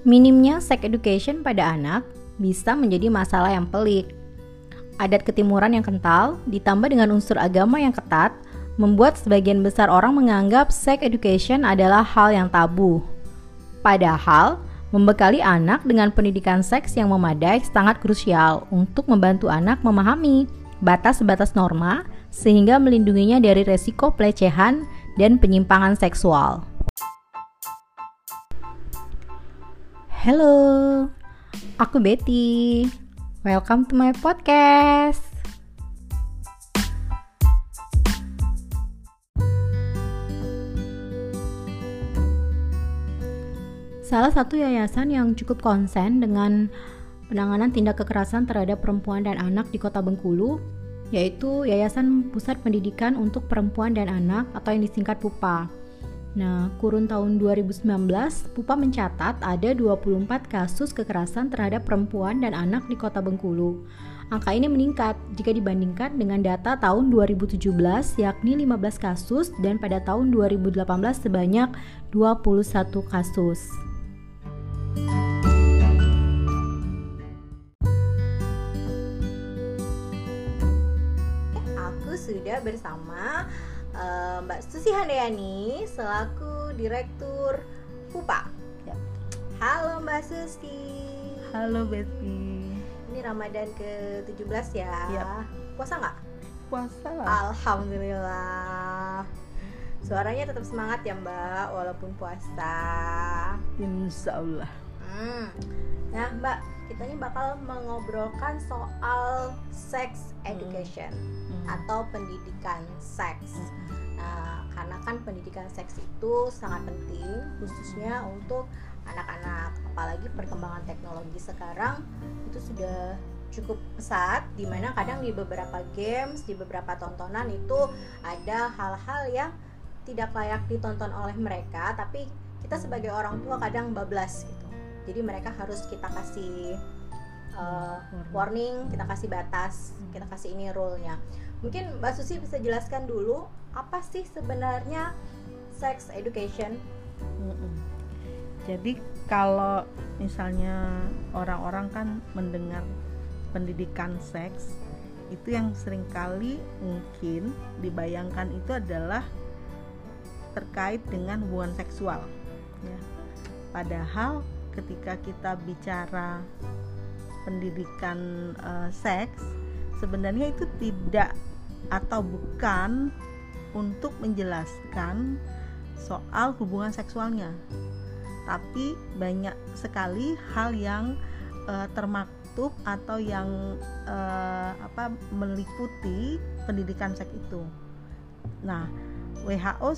Minimnya sex education pada anak bisa menjadi masalah yang pelik. Adat ketimuran yang kental ditambah dengan unsur agama yang ketat membuat sebagian besar orang menganggap sex education adalah hal yang tabu. Padahal, membekali anak dengan pendidikan seks yang memadai sangat krusial untuk membantu anak memahami batas-batas norma sehingga melindunginya dari resiko pelecehan dan penyimpangan seksual. Halo, aku Betty. Welcome to my podcast. Salah satu yayasan yang cukup konsen dengan penanganan tindak kekerasan terhadap perempuan dan anak di Kota Bengkulu yaitu Yayasan Pusat Pendidikan untuk Perempuan dan Anak atau yang disingkat PUPA. Nah, kurun tahun 2019, Pupa mencatat ada 24 kasus kekerasan terhadap perempuan dan anak di kota Bengkulu. Angka ini meningkat jika dibandingkan dengan data tahun 2017 yakni 15 kasus dan pada tahun 2018 sebanyak 21 kasus. Aku sudah bersama uh, Mbak Susi Handayani selaku Direktur PUPA. Ya. Halo Mbak Susi. Halo Betty. Ini Ramadan ke-17 ya. Ya. Puasa nggak? Puasa lah. Alhamdulillah. Suaranya tetap semangat ya Mbak walaupun puasa. Insya Allah. Hmm. Nah Mbak, kita ini bakal mengobrolkan soal sex education hmm. atau pendidikan seks. Hmm. Nah, karena kan pendidikan seks itu sangat penting khususnya untuk anak-anak, apalagi perkembangan teknologi sekarang itu sudah cukup pesat di mana kadang di beberapa games di beberapa tontonan itu ada hal-hal yang tidak layak ditonton oleh mereka tapi kita sebagai orang tua kadang bablas gitu. Jadi mereka harus kita kasih uh, warning kita kasih batas kita kasih ini rule-nya. Mungkin Mbak Susi bisa jelaskan dulu apa sih sebenarnya sex education jadi kalau misalnya orang-orang kan mendengar pendidikan seks itu yang sering kali mungkin dibayangkan itu adalah terkait dengan hubungan seksual ya. Padahal ketika kita bicara pendidikan uh, seks sebenarnya itu tidak atau bukan untuk menjelaskan soal hubungan seksualnya tapi banyak sekali hal yang uh, termaktub atau yang uh, apa meliputi pendidikan seks itu. Nah, WHO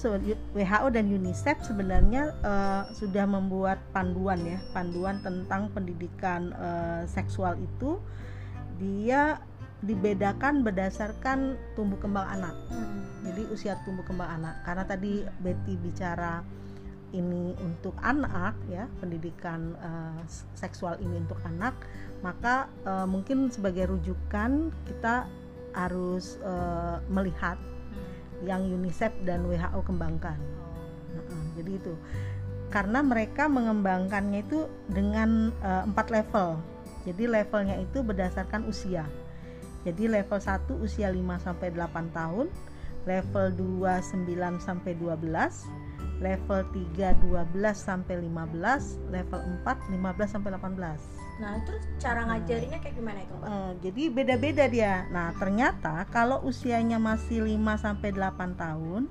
WHO dan UNICEF sebenarnya uh, sudah membuat panduan ya, panduan tentang pendidikan uh, seksual itu dia dibedakan berdasarkan tumbuh kembang anak. Hmm. Jadi usia tumbuh kembang anak. Karena tadi Betty bicara ini untuk anak ya pendidikan uh, seksual ini untuk anak maka uh, mungkin sebagai rujukan kita harus uh, melihat hmm. yang UNICEF dan WHO kembangkan uh, jadi itu karena mereka mengembangkannya itu dengan uh, empat level jadi levelnya itu berdasarkan usia jadi level 1 usia 5 sampai 8 tahun level 2 9 sampai 12 level 3 12 sampai 15, level 4 15 sampai 18. Nah, terus cara ngajarinya kayak gimana itu, Mbak? Uh, jadi beda-beda dia. Nah, ternyata kalau usianya masih 5 sampai 8 tahun,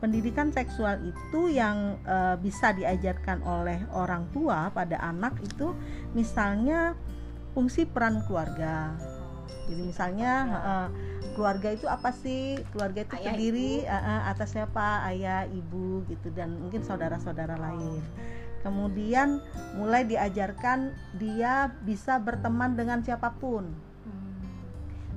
pendidikan seksual itu yang uh, bisa diajarkan oleh orang tua pada anak itu misalnya fungsi peran keluarga. Jadi misalnya uh, keluarga itu apa sih? Keluarga itu ayah, terdiri uh, atas siapa ayah ibu gitu dan mungkin saudara-saudara oh. lain. Kemudian mulai diajarkan dia bisa berteman dengan siapa pun. Hmm.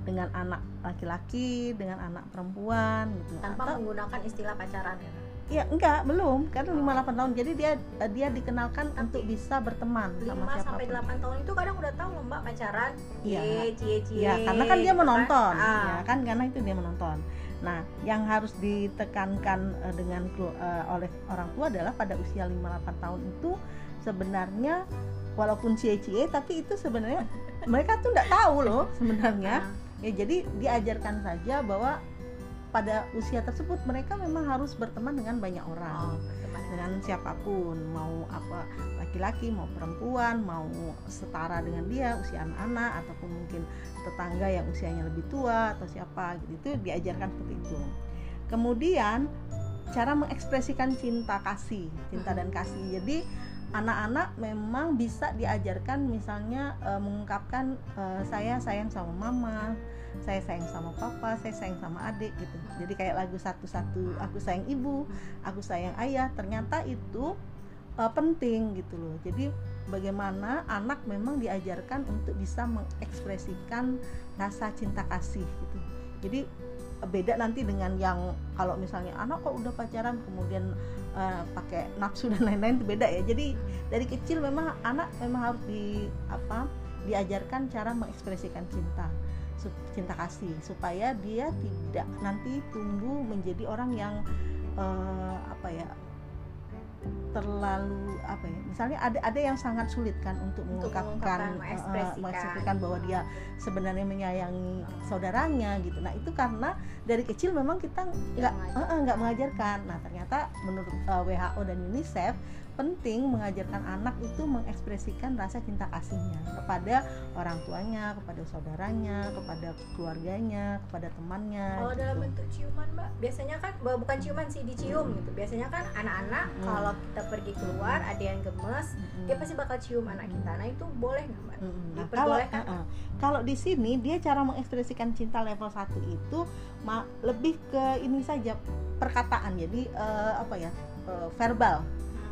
dengan anak laki-laki dengan anak perempuan gitu. Tanpa Atau, menggunakan istilah pacaran ya Iya, enggak, belum. Kan 5 8 tahun. Jadi dia dia dikenalkan Tapi, untuk bisa berteman 5 sama siapa pun. sampai 8 tahun itu kadang udah tahu loh Mbak pacaran. Iya. Cie cie. Iya, karena kan dia gitu kan. menonton. Ah. Ya kan karena itu dia menonton. Nah, yang harus ditekankan uh, dengan uh, oleh orang tua adalah pada usia 5 8 tahun itu sebenarnya walaupun cie-cie tapi itu sebenarnya mereka tuh nggak tahu loh sebenarnya Nah, ya jadi diajarkan saja bahwa pada usia tersebut mereka memang harus berteman dengan banyak orang. Oh, berteman dengan siapa pun mau apa laki-laki mau perempuan mau setara dengan dia usia anak-anak ataupun mungkin tetangga yang usianya lebih tua atau siapa gitu. Itu diajarkan seperti itu. Kemudian cara mengekspresikan cinta kasih cinta dan kasih. Jadi anak-anak memang bisa diajarkan misalnya eh, mengungkapkan eh, saya sayang sama mama saya sayang sama papa saya sayang sama adik gitu. Jadi kayak lagu satu-satu aku sayang ibu aku sayang ayah ternyata itu uh, penting gitu loh. Jadi bagaimana anak memang diajarkan untuk bisa mengekspresikan rasa cinta kasih gitu. Jadi uh, beda nanti dengan yang kalau misalnya anak kok udah pacaran kemudian uh, pakai nafsu dan lain-lain itu beda ya. Jadi dari kecil memang anak memang harus di apa diajarkan cara mengekspresikan cinta cinta kasih supaya dia tidak nanti tumbuh menjadi orang yang eh, apa ya terlalu apa ya misalnya ada ada yang sangat sulit kan untuk Untuk mengungkapkan mengungkapkan, eh, mengekspresikan. mengekspresikan bahwa dia sebenarnya menyayangi saudaranya gitu nah itu karena dari kecil memang kita nggak mengajar. eh, eh, nggak mengajarkan nah ternyata menurut eh, WHO dan UNICEF penting mengajarkan anak itu mengekspresikan rasa cinta kasihnya kepada orang tuanya, kepada saudaranya, kepada keluarganya, kepada temannya. Kalau gitu. dalam bentuk ciuman, Mbak, biasanya kan bu- bukan ciuman sih dicium gitu. Biasanya kan anak-anak Hmm. kalau kita pergi keluar ada yang gemes, Mm-mm. dia pasti bakal cium anak kita. Nah, itu boleh nggak, Mbak? Mm-mm. Nah, kalau Diperbolehkan? uh-uh. kalau di sini dia cara mengekspresikan cinta level 1 itu lebih ke ini saja perkataan. Jadi eh, apa ya? eh, verbal.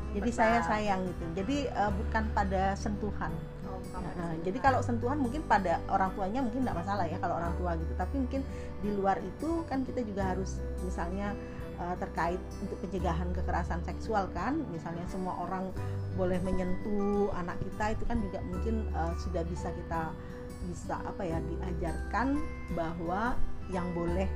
Jadi saya sayang gitu. Jadi eh, bukan pada sentuhan. Oh, Nah, sentuhan. jadi kalau sentuhan mungkin pada orang tuanya mungkin tidak masalah ya kalau orang tua gitu. Tapi mungkin di luar itu kan kita juga harus misalnya eh, terkait untuk pencegahan kekerasan seksual kan, misalnya semua orang boleh menyentuh anak kita itu kan juga mungkin eh, sudah bisa kita bisa apa ya diajarkan bahwa yang boleh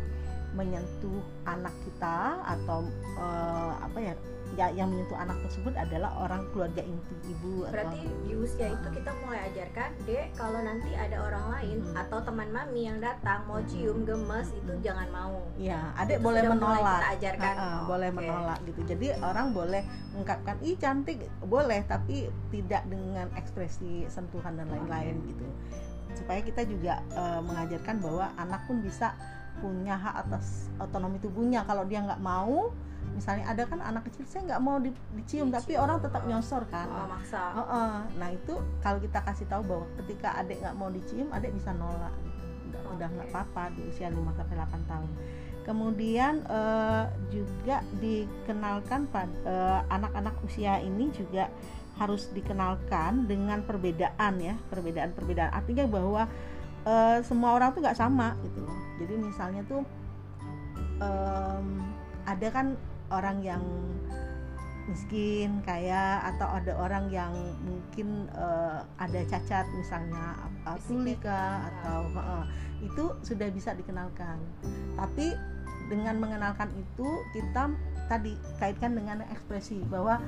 menyentuh anak kita atau eh, apa ya ya yang menyentuh anak tersebut adalah orang keluarga inti ibu Berarti atau di usia itu kita mulai ajarkan, Dek, kalau nanti ada orang lain Hmm. atau teman mami yang datang mau cium gemes itu Hmm. jangan mau. Ya, adik Itu boleh menolak. kita ajarkan. Ah, ah, Oh, boleh oke. menolak gitu. Jadi orang boleh mengungkapkan ih cantik, boleh tapi tidak dengan ekspresi sentuhan dan lain-lain gitu. Supaya kita juga eh, mengajarkan bahwa anak pun bisa punya hak atas otonomi tubuhnya. Kalau dia nggak mau, misalnya ada kan anak kecil saya nggak mau di- dicium, tapi Dicium. orang tetap nyosor kan. Oh, maksa. Heeh. Nah itu kalau kita kasih tahu bahwa ketika adik nggak mau dicium, adik bisa nolak. Gitu. Udah, nggak apa-apa di usia 5 sampai 8 tahun. Kemudian eh, juga dikenalkan pada anak-anak usia ini juga harus dikenalkan dengan perbedaan ya, perbedaan-perbedaan. Artinya bahwa eh, semua orang tuh nggak sama gitu loh. Jadi misalnya tuh em, ada kan orang yang miskin kaya atau ada orang yang mungkin eh, ada cacat misalnya apa Fisik tulika ya. atau heeh, itu sudah bisa dikenalkan tapi dengan mengenalkan itu kita tadi kaitkan dengan ekspresi bahwa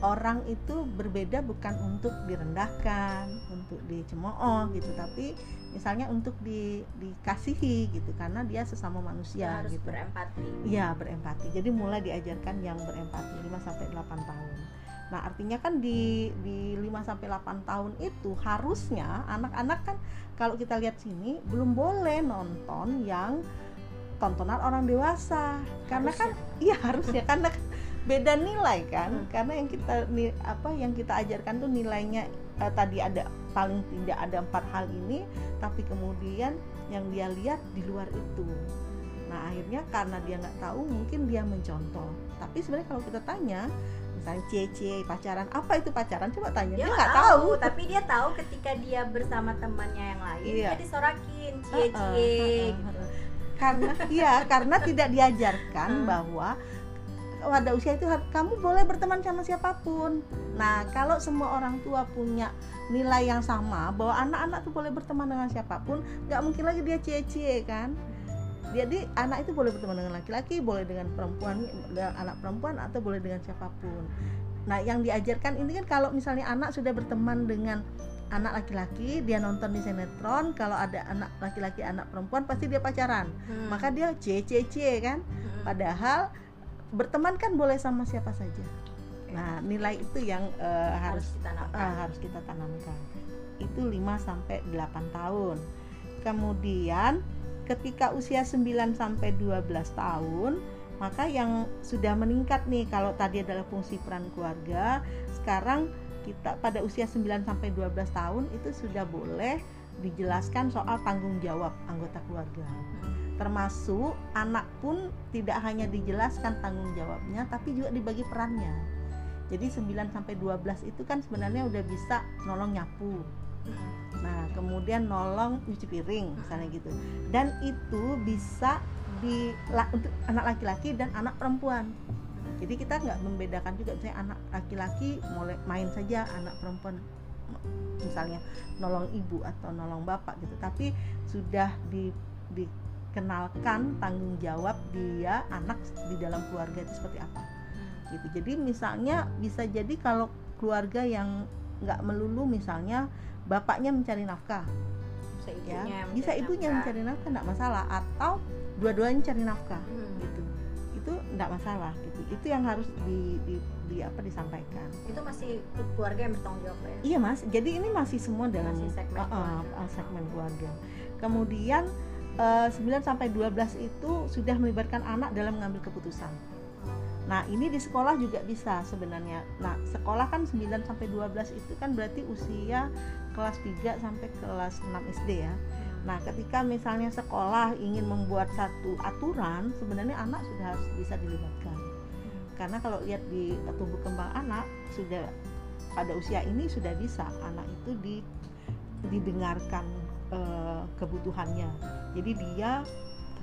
orang itu berbeda bukan untuk direndahkan untuk dicemooh gitu tapi misalnya untuk di, dikasihi gitu karena dia sesama manusia harus gitu berempati. Iya berempati. Jadi mulai diajarkan yang berempati 5 sampai 8 tahun. Nah, artinya kan di di 5 sampai 8 tahun itu harusnya anak-anak kan kalau kita lihat sini belum boleh nonton yang tontonan orang dewasa. Karena kan iya harusnya karena kan beda nilai kan. Hmm. Karena yang kita apa yang kita ajarkan tuh nilainya eh, tadi ada paling tidak ada empat hal ini, tapi kemudian yang dia lihat di luar itu. Nah akhirnya karena dia nggak tahu mungkin dia mencontoh. Tapi sebenarnya kalau kita tanya, misalnya cie pacaran, apa itu pacaran? Coba tanya Dia nggak nggak tahu. tapi dia tahu ketika dia bersama temannya yang lain, Iya. dia disorakin, heeh. Karena iya karena tidak diajarkan Hmm. bahwa pada usia itu kamu boleh berteman sama siapa pun. Nah kalau semua orang tua punya nilai yang sama bahwa anak-anak tuh boleh berteman dengan siapa pun, nggak mungkin lagi dia cie-cie kan. Jadi anak itu boleh berteman dengan laki-laki, boleh dengan perempuan, dengan anak perempuan atau boleh dengan siapa pun. nah yang diajarkan ini kan kalau misalnya anak sudah berteman dengan anak laki-laki dia nonton di sinetron kalau ada anak laki-laki anak perempuan pasti dia pacaran Hmm. maka dia c c c kan Hmm. padahal berteman kan boleh sama siapa saja nah nilai itu yang eh, harus harus ditanamkan Ah, harus kita tanamkan. Itu 5 sampai 8 tahun. Kemudian ketika usia 9 sampai 12 tahun, maka yang sudah meningkat nih kalau tadi adalah fungsi peran keluarga, sekarang kita pada usia 9 sampai 12 tahun itu sudah boleh dijelaskan soal tanggung jawab anggota keluarga. Termasuk anak pun tidak hanya dijelaskan tanggung jawabnya tapi juga dibagi perannya. Jadi 9 sampai 12 itu kan sebenarnya udah bisa nolong nyapu. Hmm. Nah, kemudian nolong cuci piring misalnya gitu. Dan itu bisa di la- untuk anak laki-laki dan anak perempuan. Jadi kita nggak membedakan juga misalnya anak laki-laki mulai main saja, anak perempuan misalnya nolong ibu atau nolong bapak gitu. Tapi sudah di dikenalkan tanggung jawab dia anak di dalam keluarga itu seperti apa gitu. Jadi misalnya bisa jadi kalau keluarga yang nggak melulu misalnya bapaknya mencari nafkah. Bisa ya ibunya bisa mencari ibunya nafkah. mencari nafkah nggak masalah. Atau dua-duanya cari nafkah Hmm. gitu. Itu nggak masalah gitu. Itu yang harus di, di, di apa disampaikan. Itu masih keluarga yang bertanggung jawab ya? Iya mas. Jadi ini masih semua dalam Masih segmen uh, uh, keluarga. uh, segmen keluarga. Kemudian eh, 9 sampai 12 itu sudah melibatkan anak dalam mengambil keputusan Nah, ini di sekolah juga bisa sebenarnya. Nah, sekolah kan 9 sampai 12 itu kan berarti usia kelas 3 sampai kelas 6 SD ya. Nah, ketika misalnya sekolah ingin membuat satu aturan, sebenarnya anak sudah harus bisa dilibatkan. Karena kalau lihat di tumbuh kembang anak sudah pada usia ini sudah bisa anak itu di didengarkan eh, kebutuhannya. Jadi dia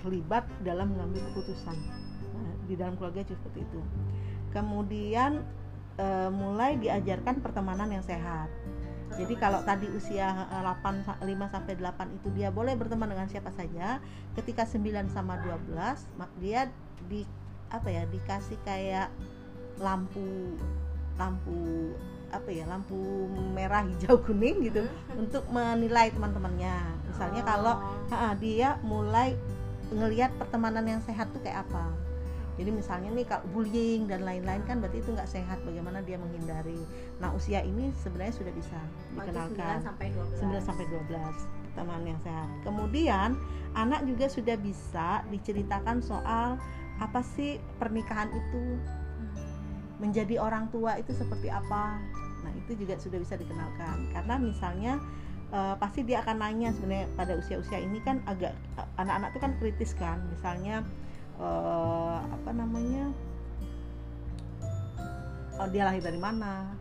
terlibat dalam mengambil keputusan. Di dalam keluarga seperti itu. Kemudian eh, mulai diajarkan pertemanan yang sehat. Jadi kalau tadi usia eh, 8 sa- 5 sampai 8 itu dia boleh berteman dengan siapa saja, ketika 9 sama 12 mak- dia di apa ya dikasih kayak lampu lampu apa ya lampu merah hijau kuning gitu Hmm. untuk menilai teman-temannya. Misalnya kalau Oh. ha, dia mulai ngelihat pertemanan yang sehat tuh kayak apa. Jadi misalnya nih kalau bullying dan lain-lain kan berarti itu nggak sehat. Bagaimana dia menghindari. Nah usia ini sebenarnya sudah bisa dikenalkan. 9 sampai 12 9 sampai 12 pertemanan yang sehat. Kemudian anak juga sudah bisa diceritakan soal apa sih pernikahan itu, menjadi orang tua itu seperti apa. Nah, itu juga sudah bisa dikenalkan. Karena misalnya eh, pasti dia akan nanya sebenarnya pada usia-usia ini kan agak anak-anak itu kan kritis kan. Misalnya eh, apa namanya? oh, dia lahir dari mana?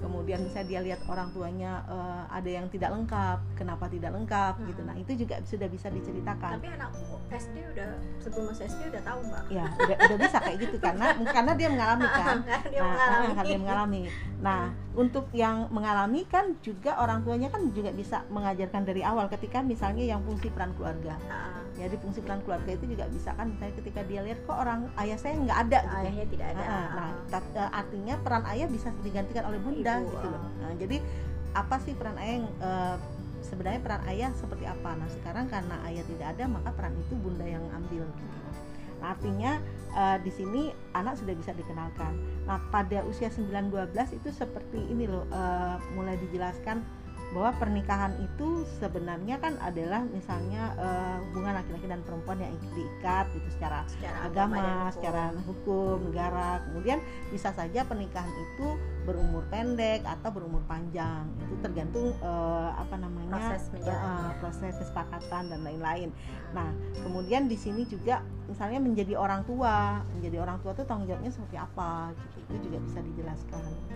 Kemudian misalnya dia lihat orang tuanya eh, ada yang tidak lengkap, kenapa tidak lengkap Hmm. gitu. Nah, itu juga sudah bisa diceritakan. tapi anakku SD udah sebelum masuk SD udah tahu mbak. Ya udah, udah bisa kayak gitu karena karena dia mengalami kan. Dia nah, mengalami. karena dia mengalami. Nah untuk yang mengalami kan juga orang tuanya kan juga bisa mengajarkan dari awal. Ketika misalnya yang fungsi peran keluarga. Ah, jadi fungsi peran keluarga itu juga bisa kan misalnya ketika dia lihat kok orang ayah saya nggak ada gitu ayahnya tidak ada. Ah, ah, nah eh, artinya peran ayah bisa digantikan oleh bunda Ibu, gitu loh ah. Nah, jadi apa sih peran ayah yang eh, sebenarnya peran ayah seperti apa nah sekarang karena ayah tidak ada maka peran itu bunda yang ambil gitu. Nah, artinya eh, di sini anak sudah bisa dikenalkan. Nah, pada usia 9-12 itu seperti ini loh, eh, mulai dijelaskan bahwa pernikahan itu sebenarnya kan adalah misalnya eh, hubungan laki-laki dan perempuan yang diikat gitu secara secara agama, hukum. secara hukum, negara. Kemudian bisa saja pernikahan itu berumur pendek atau berumur panjang. Itu tergantung eh, apa namanya proses menjalannya proses kesepakatan dan lain-lain. Nah, kemudian di sini juga misalnya menjadi orang tua, menjadi orang tua itu tanggung jawabnya seperti apa gitu. Itu juga bisa dijelaskan. gitu.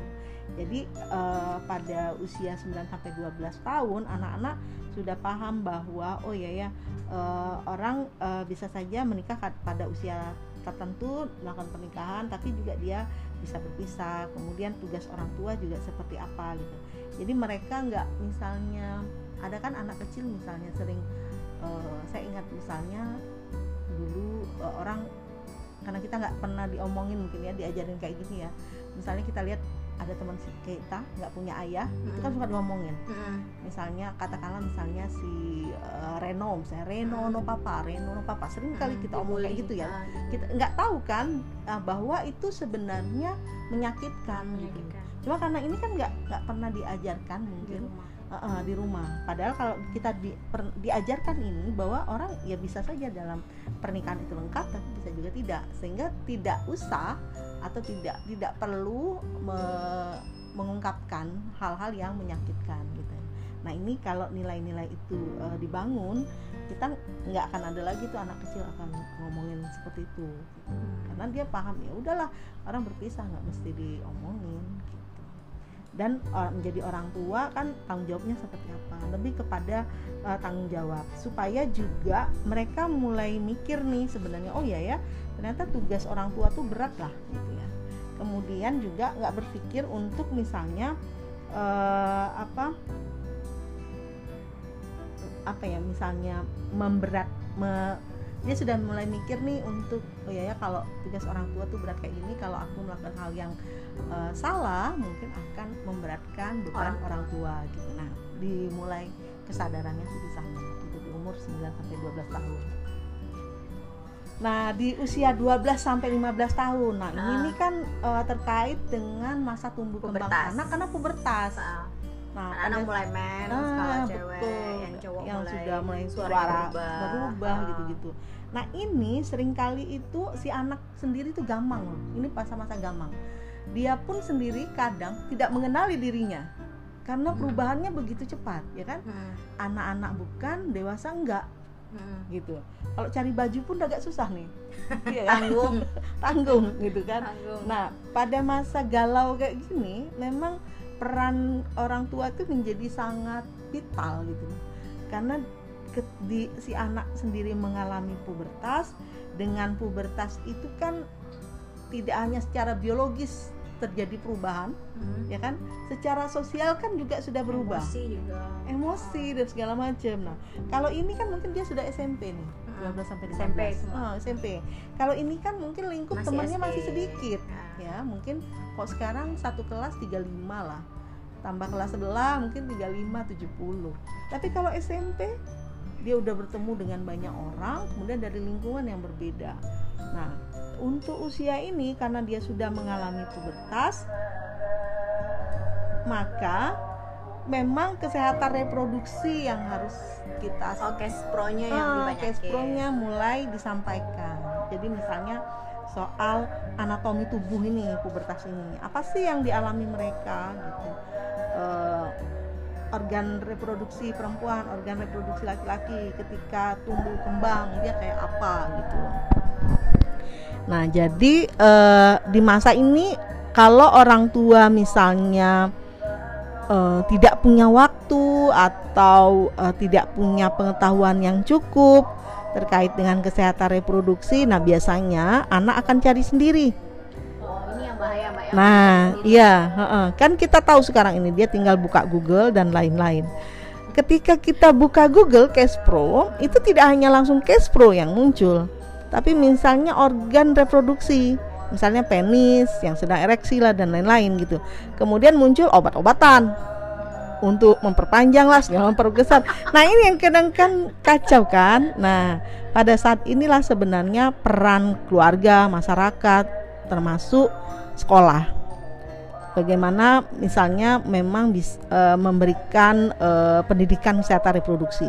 Jadi eh, pada usia 9 sampai 12 tahun anak-anak sudah paham bahwa oh ya ya eh, orang eh, bisa saja menikah pada usia tertentu melakukan pernikahan tapi juga dia bisa berpisah. Kemudian tugas orang tua juga seperti apa gitu. Jadi mereka nggak misalnya ada kan anak kecil misalnya sering eh, saya ingat misalnya dulu eh, orang karena kita nggak pernah diomongin mungkin ya diajarin kayak gini ya misalnya kita lihat ada teman kita nggak punya ayah hmm. itu kan suka diomongin. Hmm. misalnya katakanlah misalnya si uh, Reno misalnya Reno hmm. no papa Reno no papa. Sering kali kita omong kayak gitu ya. kita nggak tahu kan uh, bahwa itu sebenarnya menyakitkan, gitu. Cuma karena ini kan nggak nggak pernah diajarkan mungkin. uh, uh, di rumah. Padahal kalau kita di, per, diajarkan ini bahwa orang ya bisa saja dalam pernikahan itu lengkap, tapi bisa juga tidak, sehingga tidak usah atau tidak tidak perlu me, mengungkapkan hal-hal yang menyakitkan gitu. Nah ini kalau nilai-nilai itu uh, dibangun, kita nggak akan ada lagi tuh anak kecil akan ngomongin seperti itu, gitu. karena dia paham ya udahlah orang berpisah nggak mesti diomongin. Gitu dan uh, menjadi orang tua kan tanggung jawabnya seperti apa? Lebih kepada uh, tanggung jawab. Supaya juga mereka mulai mikir nih sebenarnya oh ya ya ternyata tugas orang tua tuh berat lah gitu ya. Kemudian juga nggak berpikir untuk misalnya uh, apa apa ya misalnya memberat me, dia sudah mulai mikir nih untuk oh ya ya kalau tugas orang tua tuh berat kayak gini kalau aku melakukan hal yang uh, salah mungkin akan memberatkan beban orang, orang tua gitu nah dimulai kesadarannya di sana gitu di umur 9 sampai 12 tahun Nah, di usia 12 sampai 15 tahun. Nah, nah. ini kan uh, terkait dengan masa tumbuh pubertas. kembang anak karena pubertas. Nah, nah anak mulai men nah, kalau cewek, betul. yang cowok yang mulai sudah mulai suara, berubah, berubah uh. gitu-gitu. Nah, ini sering kali itu si anak sendiri tuh gamang loh. Ini pas masa gamang dia pun sendiri kadang tidak mengenali dirinya karena hmm. perubahannya begitu cepat ya kan hmm. anak-anak bukan dewasa enggak hmm. gitu kalau cari baju pun agak susah nih ya tanggung tanggung gitu kan tanggung. nah pada masa galau kayak gini memang peran orang tua itu menjadi sangat vital gitu. Karena ke, di, si anak sendiri mengalami pubertas dengan pubertas itu kan tidak hanya secara biologis terjadi perubahan hmm. ya kan? Secara sosial kan juga sudah berubah. Emosi juga. Emosi dan segala macam nah kalau ini kan mungkin dia sudah SMP nih hmm. 12 sampai 15 SMP oh, SMP kalau ini kan mungkin lingkup masih temannya masih sedikit nah. ya. Mungkin kok sekarang satu kelas 35 lah tambah kelas sebelah mungkin 35 70 tapi kalau SMP dia udah bertemu dengan banyak orang kemudian dari lingkungan yang berbeda. Nah untuk usia ini karena dia sudah mengalami pubertas maka memang kesehatan reproduksi yang harus kita oh pro-nya yang ah, pro-nya mulai disampaikan. Jadi misalnya soal anatomi tubuh ini pubertas ini. Apa sih yang dialami mereka gitu? Uh, organ reproduksi perempuan organ reproduksi laki-laki ketika tumbuh kembang dia kayak apa gitu. Nah, jadi uh, di masa ini kalau orang tua misalnya uh, tidak punya waktu atau uh, tidak punya pengetahuan yang cukup terkait dengan kesehatan reproduksi, nah biasanya anak akan cari sendiri. Oh, ini yang bahaya, Mbak. Ya? Nah, iya, kan kita tahu sekarang ini dia tinggal buka Google dan lain-lain. Ketika kita buka Google Case Pro, itu tidak hanya langsung Case Pro yang muncul, tapi misalnya organ reproduksi misalnya penis yang sedang ereksi lah dan lain-lain gitu kemudian muncul obat-obatan untuk memperpanjang lah segala memperbesar nah ini yang kadang kan kacau kan? Nah pada saat inilah sebenarnya peran keluarga masyarakat termasuk sekolah. Bagaimana misalnya memang bis, e, memberikan e, pendidikan kesehatan reproduksi.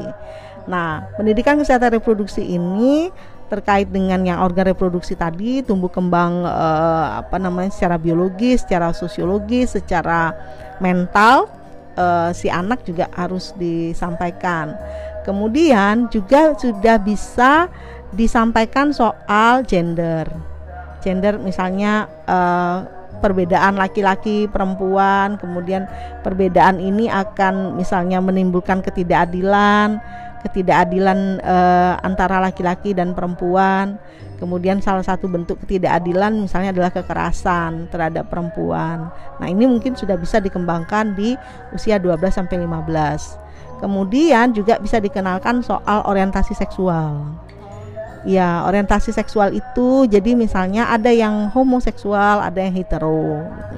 Nah pendidikan kesehatan reproduksi ini terkait dengan yang organ reproduksi tadi tumbuh kembang uh, apa namanya secara biologis, secara sosiologis, secara mental uh, si anak juga harus disampaikan. Kemudian juga sudah bisa disampaikan soal gender. Gender misalnya uh, perbedaan laki-laki perempuan, kemudian perbedaan ini akan misalnya menimbulkan ketidakadilan ketidakadilan uh, antara laki-laki dan perempuan. Kemudian salah satu bentuk ketidakadilan misalnya adalah kekerasan terhadap perempuan. Nah, ini mungkin sudah bisa dikembangkan di usia 12 sampai 15. Kemudian juga bisa dikenalkan soal orientasi seksual. ya orientasi seksual itu jadi misalnya ada yang homoseksual ada yang hetero gitu.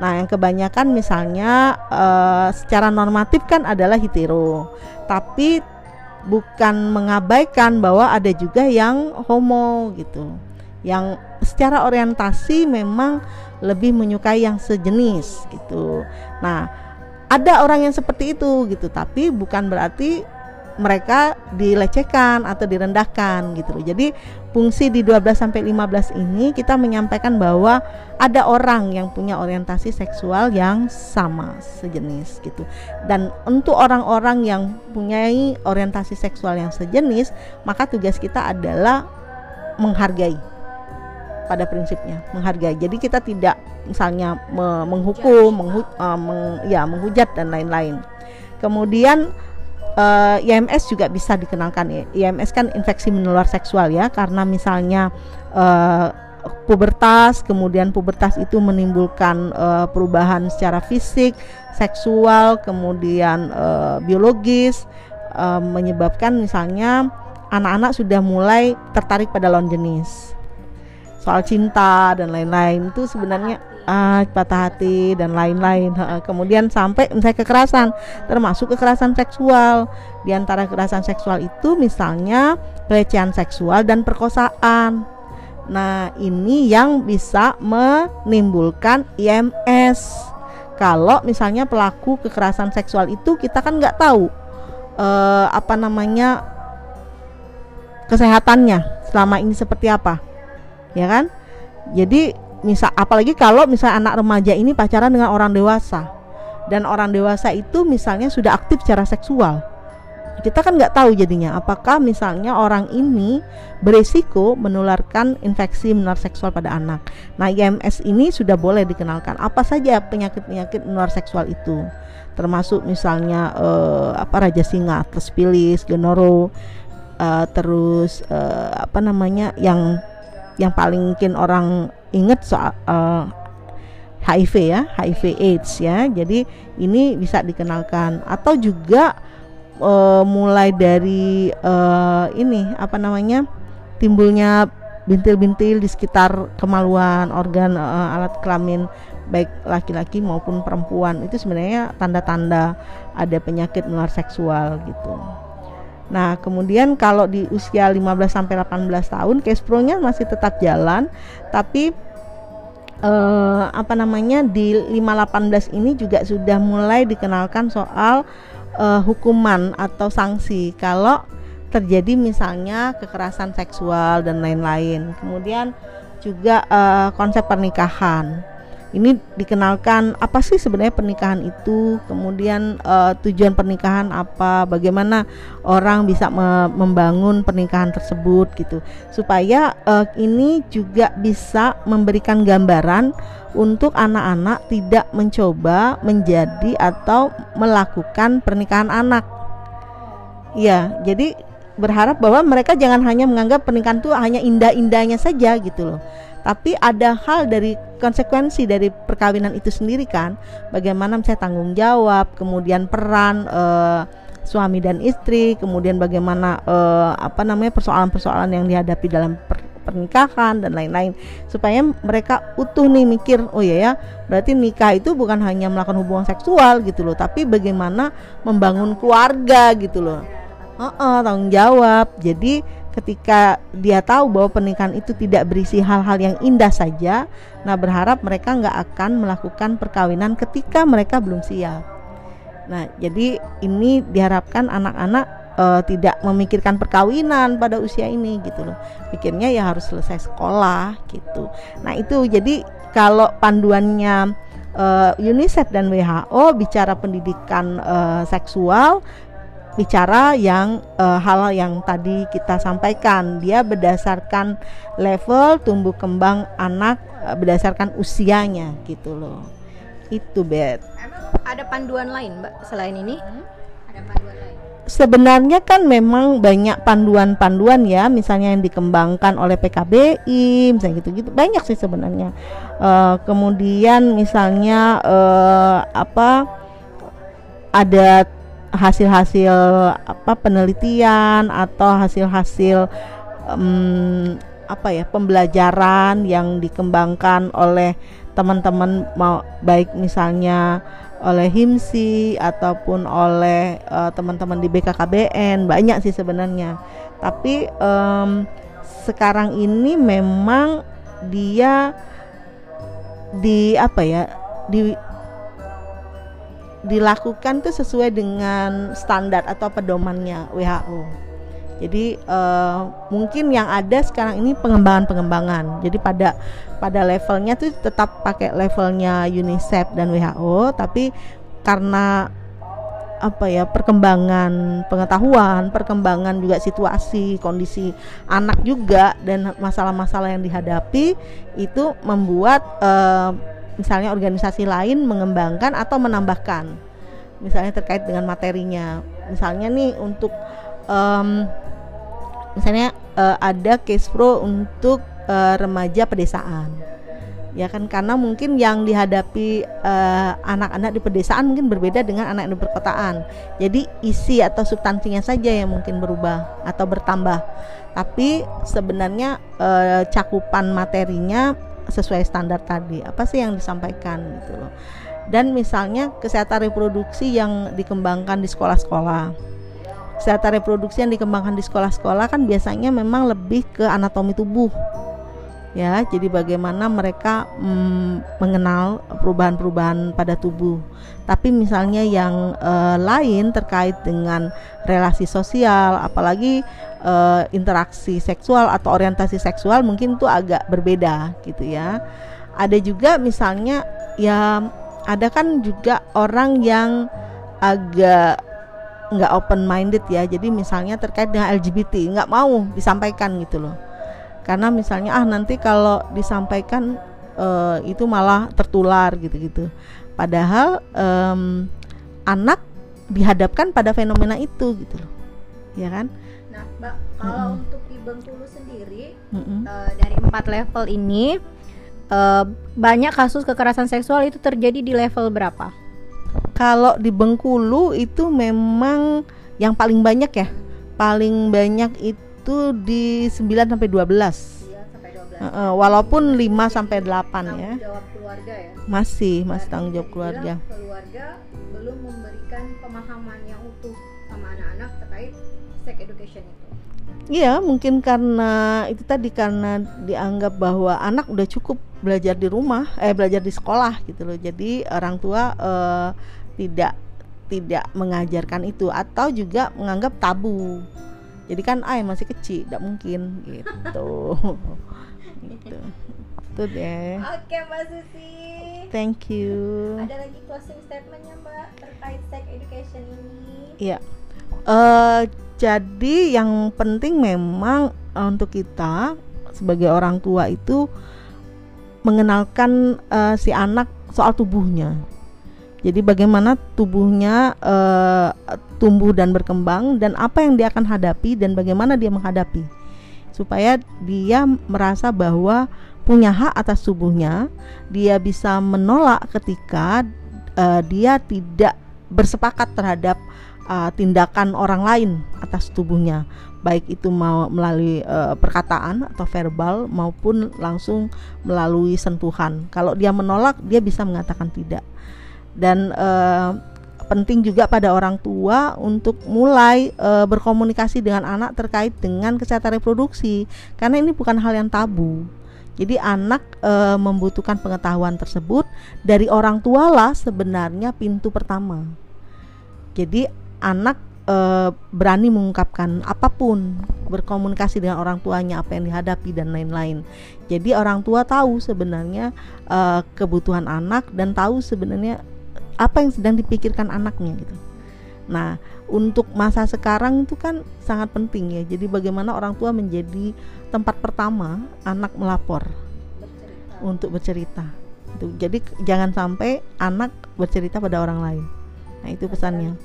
Nah, yang kebanyakan misalnya uh, secara normatif kan adalah hetero, tapi bukan mengabaikan bahwa ada juga yang homo gitu, yang secara orientasi memang lebih menyukai yang sejenis gitu. Nah, ada orang yang seperti itu gitu, tapi bukan berarti mereka dilecehkan atau direndahkan gitu loh. Jadi fungsi di 12 sampai 15 ini kita menyampaikan bahwa ada orang yang punya orientasi seksual yang sama sejenis gitu. Dan untuk orang-orang yang punya orientasi seksual yang sejenis, maka tugas kita adalah menghargai pada prinsipnya menghargai. Jadi kita tidak misalnya menghukum, menghu, uh, meng, ya menghujat dan lain-lain. Kemudian uh, eh, IMS juga bisa dikenalkan. IMS kan infeksi menular seksual ya karena misalnya uh, pubertas kemudian pubertas itu menimbulkan uh, perubahan secara fisik, seksual, kemudian uh, biologis uh, menyebabkan misalnya anak-anak sudah mulai tertarik pada lawan jenis. Soal cinta dan lain-lain itu sebenarnya ah, patah hati dan lain-lain. Kemudian sampai misalnya kekerasan, termasuk kekerasan seksual. Di antara kekerasan seksual itu misalnya pelecehan seksual dan perkosaan. Nah, ini yang bisa menimbulkan IMS. Kalau misalnya pelaku kekerasan seksual itu kita kan nggak tahu eh, apa namanya kesehatannya selama ini seperti apa, ya kan? Jadi misal apalagi kalau misal anak remaja ini pacaran dengan orang dewasa. Dan orang dewasa itu misalnya sudah aktif secara seksual. Kita kan nggak tahu jadinya apakah misalnya orang ini beresiko menularkan infeksi menular seksual pada anak. Nah IMS ini sudah boleh dikenalkan. Apa saja penyakit-penyakit menular seksual itu, termasuk misalnya uh, apa raja singa, tespilis, genoro, uh, terus uh, apa namanya yang yang paling mungkin orang ingat soal uh, HIV ya, HIV AIDS ya. Jadi ini bisa dikenalkan atau juga uh, mulai dari uh, ini apa namanya? timbulnya bintil-bintil di sekitar kemaluan organ uh, alat kelamin baik laki-laki maupun perempuan itu sebenarnya tanda-tanda ada penyakit menular seksual gitu. Nah, kemudian kalau di usia 15 sampai 18 tahun case pro-nya masih tetap jalan, tapi eh, apa namanya di 518 ini juga sudah mulai dikenalkan soal eh, hukuman atau sanksi kalau terjadi misalnya kekerasan seksual dan lain-lain. Kemudian juga eh, konsep pernikahan ini dikenalkan apa sih sebenarnya pernikahan itu, kemudian uh, tujuan pernikahan apa, bagaimana orang bisa me membangun pernikahan tersebut gitu, supaya uh, ini juga bisa memberikan gambaran untuk anak-anak tidak mencoba menjadi atau melakukan pernikahan anak. Ya, jadi berharap bahwa mereka jangan hanya menganggap pernikahan itu hanya indah-indahnya saja gitu loh. Tapi ada hal dari konsekuensi dari perkawinan itu sendiri kan. Bagaimana misalnya tanggung jawab kemudian peran uh, suami dan istri kemudian bagaimana uh, apa namanya persoalan-persoalan yang dihadapi dalam per pernikahan dan lain-lain. Supaya mereka utuh nih mikir oh ya ya berarti nikah itu bukan hanya melakukan hubungan seksual gitu loh tapi bagaimana membangun keluarga gitu loh uh -uh, tanggung jawab jadi ketika dia tahu bahwa pernikahan itu tidak berisi hal-hal yang indah saja, nah berharap mereka nggak akan melakukan perkawinan ketika mereka belum siap. Nah, jadi ini diharapkan anak-anak e, tidak memikirkan perkawinan pada usia ini gitu loh. Pikirnya ya harus selesai sekolah gitu. Nah, itu jadi kalau panduannya e, UNICEF dan WHO bicara pendidikan e, seksual bicara yang uh, hal yang tadi kita sampaikan. Dia berdasarkan level tumbuh kembang anak uh, berdasarkan usianya gitu loh. Itu bet ada panduan lain mbak selain ini? Hmm? ada panduan lain. Sebenarnya kan memang banyak panduan-panduan ya misalnya yang dikembangkan oleh PKBI misalnya gitu-gitu. Banyak sih sebenarnya. Uh, kemudian misalnya uh, apa ada hasil-hasil apa penelitian atau hasil-hasil um, apa ya pembelajaran yang dikembangkan oleh teman-teman mau baik misalnya oleh HIMSI ataupun oleh uh, teman-teman di BKKBN banyak sih sebenarnya. Tapi um, sekarang ini memang dia di apa ya di dilakukan tuh sesuai dengan standar atau pedomannya WHO. Jadi uh, mungkin yang ada sekarang ini pengembangan-pengembangan. Jadi pada pada levelnya tuh tetap pakai levelnya UNICEF dan WHO, tapi karena apa ya perkembangan pengetahuan, perkembangan juga situasi, kondisi anak juga dan masalah-masalah yang dihadapi itu membuat uh, misalnya organisasi lain mengembangkan atau menambahkan misalnya terkait dengan materinya. Misalnya nih untuk um, misalnya uh, ada case pro untuk uh, remaja pedesaan. Ya kan karena mungkin yang dihadapi anak-anak uh, di pedesaan mungkin berbeda dengan anak di perkotaan. Jadi isi atau substansinya saja yang mungkin berubah atau bertambah. Tapi sebenarnya uh, cakupan materinya sesuai standar tadi. Apa sih yang disampaikan gitu loh. Dan misalnya kesehatan reproduksi yang dikembangkan di sekolah-sekolah. Kesehatan reproduksi yang dikembangkan di sekolah-sekolah kan biasanya memang lebih ke anatomi tubuh ya jadi bagaimana mereka mm, mengenal perubahan-perubahan pada tubuh. Tapi misalnya yang uh, lain terkait dengan relasi sosial apalagi uh, interaksi seksual atau orientasi seksual mungkin itu agak berbeda gitu ya. Ada juga misalnya ya ada kan juga orang yang agak nggak open minded ya. Jadi misalnya terkait dengan LGBT nggak mau disampaikan gitu loh karena misalnya ah nanti kalau disampaikan uh, itu malah tertular gitu-gitu. Padahal um, anak dihadapkan pada fenomena itu gitu loh. Ya kan? Nah mbak kalau mm -hmm. untuk di Bengkulu sendiri mm -hmm. uh, dari empat level ini uh, banyak kasus kekerasan seksual itu terjadi di level berapa? Kalau di Bengkulu itu memang yang paling banyak ya. Paling banyak itu itu di 9 sampai 12. sampai 12. Uh, uh, walaupun 5 sampai 8 ya. Jawab keluarga ya. Masih, masih tanggung jawab keluarga. Keluarga belum memberikan pemahaman yang utuh sama anak-anak terkait sex education itu. Iya, mungkin karena itu tadi karena dianggap bahwa anak udah cukup belajar di rumah, eh belajar di sekolah gitu loh. Jadi orang tua uh, tidak tidak mengajarkan itu atau juga menganggap tabu jadi kan ay masih kecil tidak mungkin gitu. Gitu. Itu deh. Oke mbak Susi. Thank you. Ada lagi closing statementnya mbak terkait sex education ini? Iya. Uh, jadi yang penting memang uh, untuk kita sebagai orang tua itu mengenalkan uh, si anak soal tubuhnya jadi bagaimana tubuhnya uh, tumbuh dan berkembang dan apa yang dia akan hadapi dan bagaimana dia menghadapi. Supaya dia merasa bahwa punya hak atas tubuhnya, dia bisa menolak ketika uh, dia tidak bersepakat terhadap uh, tindakan orang lain atas tubuhnya, baik itu mau melalui uh, perkataan atau verbal maupun langsung melalui sentuhan. Kalau dia menolak, dia bisa mengatakan tidak dan uh, penting juga pada orang tua untuk mulai uh, berkomunikasi dengan anak terkait dengan kesehatan reproduksi karena ini bukan hal yang tabu. Jadi anak e, membutuhkan pengetahuan tersebut dari orang tua lah sebenarnya pintu pertama. Jadi anak e, berani mengungkapkan apa pun, berkomunikasi dengan orang tuanya apa yang dihadapi dan lain-lain. Jadi orang tua tahu sebenarnya e, kebutuhan anak dan tahu sebenarnya apa yang sedang dipikirkan anaknya gitu. Nah, untuk masa sekarang itu kan sangat penting ya. Jadi bagaimana orang tua menjadi tempat pertama anak melapor bercerita. untuk bercerita. Itu. Jadi jangan sampai anak bercerita pada orang lain. Nah, itu pesannya.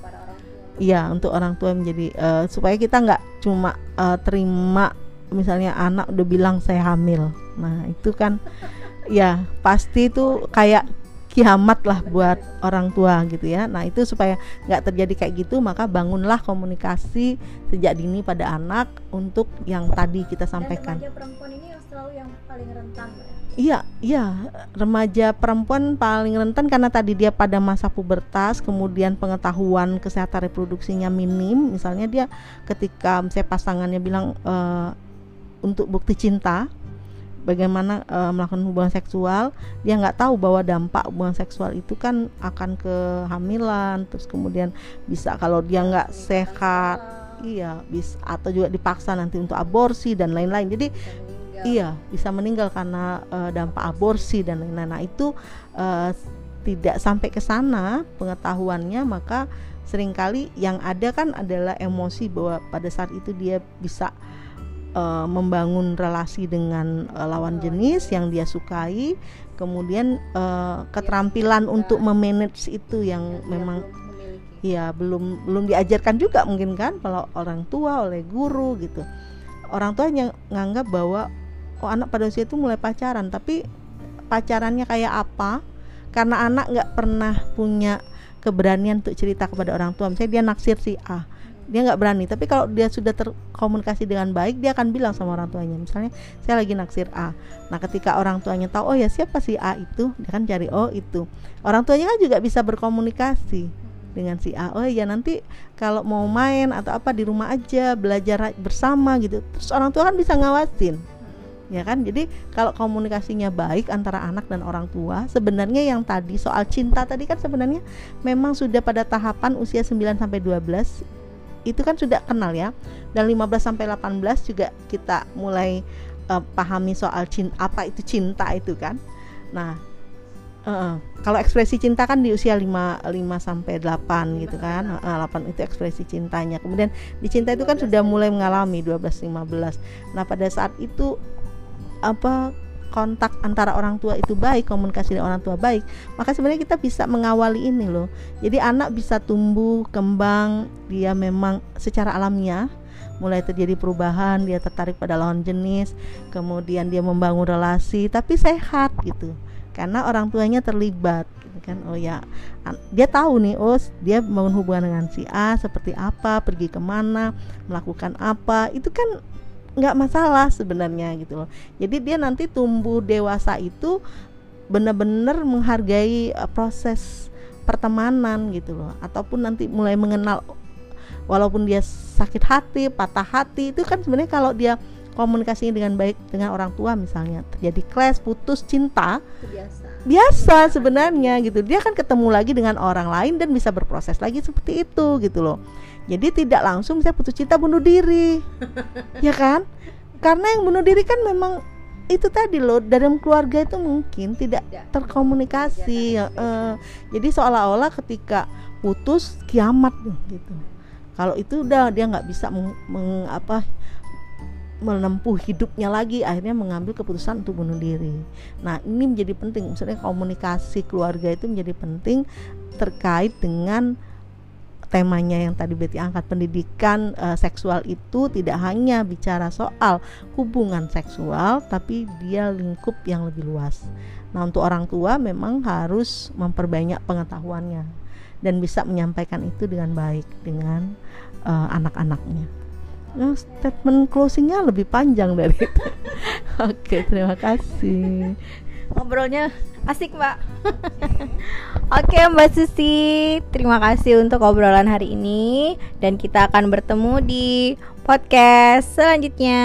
Iya, untuk orang tua menjadi uh, supaya kita nggak cuma uh, terima misalnya anak udah bilang saya hamil. Nah, itu kan ya pasti itu kayak kiamat lah buat orang tua gitu ya. Nah itu supaya nggak terjadi kayak gitu maka bangunlah komunikasi sejak dini pada anak untuk yang tadi kita sampaikan. Dan remaja perempuan ini yang selalu yang paling rentan ya? Iya, iya, remaja perempuan paling rentan karena tadi dia pada masa pubertas, kemudian pengetahuan kesehatan reproduksinya minim. Misalnya dia ketika saya pasangannya bilang e, untuk bukti cinta, bagaimana e, melakukan hubungan seksual, dia nggak tahu bahwa dampak hubungan seksual itu kan akan kehamilan, terus kemudian bisa kalau dia nggak sehat, iya, bisa atau juga dipaksa nanti untuk aborsi dan lain-lain. Jadi iya bisa meninggal karena uh, dampak aborsi dan lain-lain nah itu uh, tidak sampai ke sana pengetahuannya maka sering kali yang ada kan adalah emosi bahwa pada saat itu dia bisa uh, membangun relasi dengan uh, lawan jenis yang dia sukai kemudian uh, keterampilan untuk memanage itu yang memang ya belum belum diajarkan juga mungkin kan kalau orang tua oleh guru gitu. Orang tua yang nganggap bahwa oh anak pada usia itu mulai pacaran. Tapi pacarannya kayak apa? Karena anak nggak pernah punya keberanian untuk cerita kepada orang tua. Misalnya dia naksir si A dia nggak berani. Tapi kalau dia sudah terkomunikasi dengan baik dia akan bilang sama orang tuanya misalnya saya lagi naksir A. Nah ketika orang tuanya tahu oh ya siapa si A itu? Dia kan cari oh itu. Orang tuanya kan juga bisa berkomunikasi dengan si A. Oh ya nanti kalau mau main atau apa di rumah aja belajar bersama gitu. Terus orang tua kan bisa ngawasin ya kan? Jadi kalau komunikasinya baik antara anak dan orang tua sebenarnya yang tadi soal cinta tadi kan sebenarnya memang sudah pada tahapan usia 9 sampai 12 itu kan sudah kenal ya dan 15 sampai 18 juga kita mulai uh, pahami soal cinta apa itu cinta itu kan nah Uh, kalau ekspresi cinta kan di usia 5 5 sampai 8 gitu kan. Uh, 8 itu ekspresi cintanya. Kemudian di cinta itu kan sudah mulai mengalami 12 15. Nah, pada saat itu apa kontak antara orang tua itu baik, komunikasi dengan orang tua baik, maka sebenarnya kita bisa mengawali ini loh. Jadi anak bisa tumbuh, kembang, dia memang secara alamiah mulai terjadi perubahan, dia tertarik pada lawan jenis, kemudian dia membangun relasi tapi sehat gitu. Karena orang tuanya terlibat gitu kan. Oh ya, dia tahu nih, oh dia membangun hubungan dengan si A seperti apa, pergi ke mana, melakukan apa, itu kan nggak masalah sebenarnya gitu loh. Jadi dia nanti tumbuh dewasa itu benar-benar menghargai uh, proses pertemanan gitu loh. Ataupun nanti mulai mengenal walaupun dia sakit hati patah hati itu kan sebenarnya kalau dia komunikasinya dengan baik dengan orang tua misalnya terjadi clash putus cinta biasa. biasa sebenarnya gitu. Dia kan ketemu lagi dengan orang lain dan bisa berproses lagi seperti itu gitu loh jadi tidak langsung saya putus cinta bunuh diri. Ya kan? Karena yang bunuh diri kan memang itu tadi loh dalam keluarga itu mungkin tidak terkomunikasi ya, uh, jadi seolah-olah ketika putus kiamat gitu. Kalau itu udah dia nggak bisa meng, meng, apa menempuh hidupnya lagi akhirnya mengambil keputusan untuk bunuh diri. Nah ini menjadi penting, maksudnya komunikasi keluarga itu menjadi penting terkait dengan temanya yang tadi Betty angkat pendidikan e, seksual itu tidak hanya bicara soal hubungan seksual tapi dia lingkup yang lebih luas. Nah, untuk orang tua memang harus memperbanyak pengetahuannya dan bisa menyampaikan itu dengan baik dengan e, anak-anaknya. Nah, statement closingnya lebih panjang dari itu. Oke, terima kasih ngobrolnya asik mbak. Oke Mbak Susi. Terima kasih untuk obrolan hari ini. Dan kita akan bertemu di podcast selanjutnya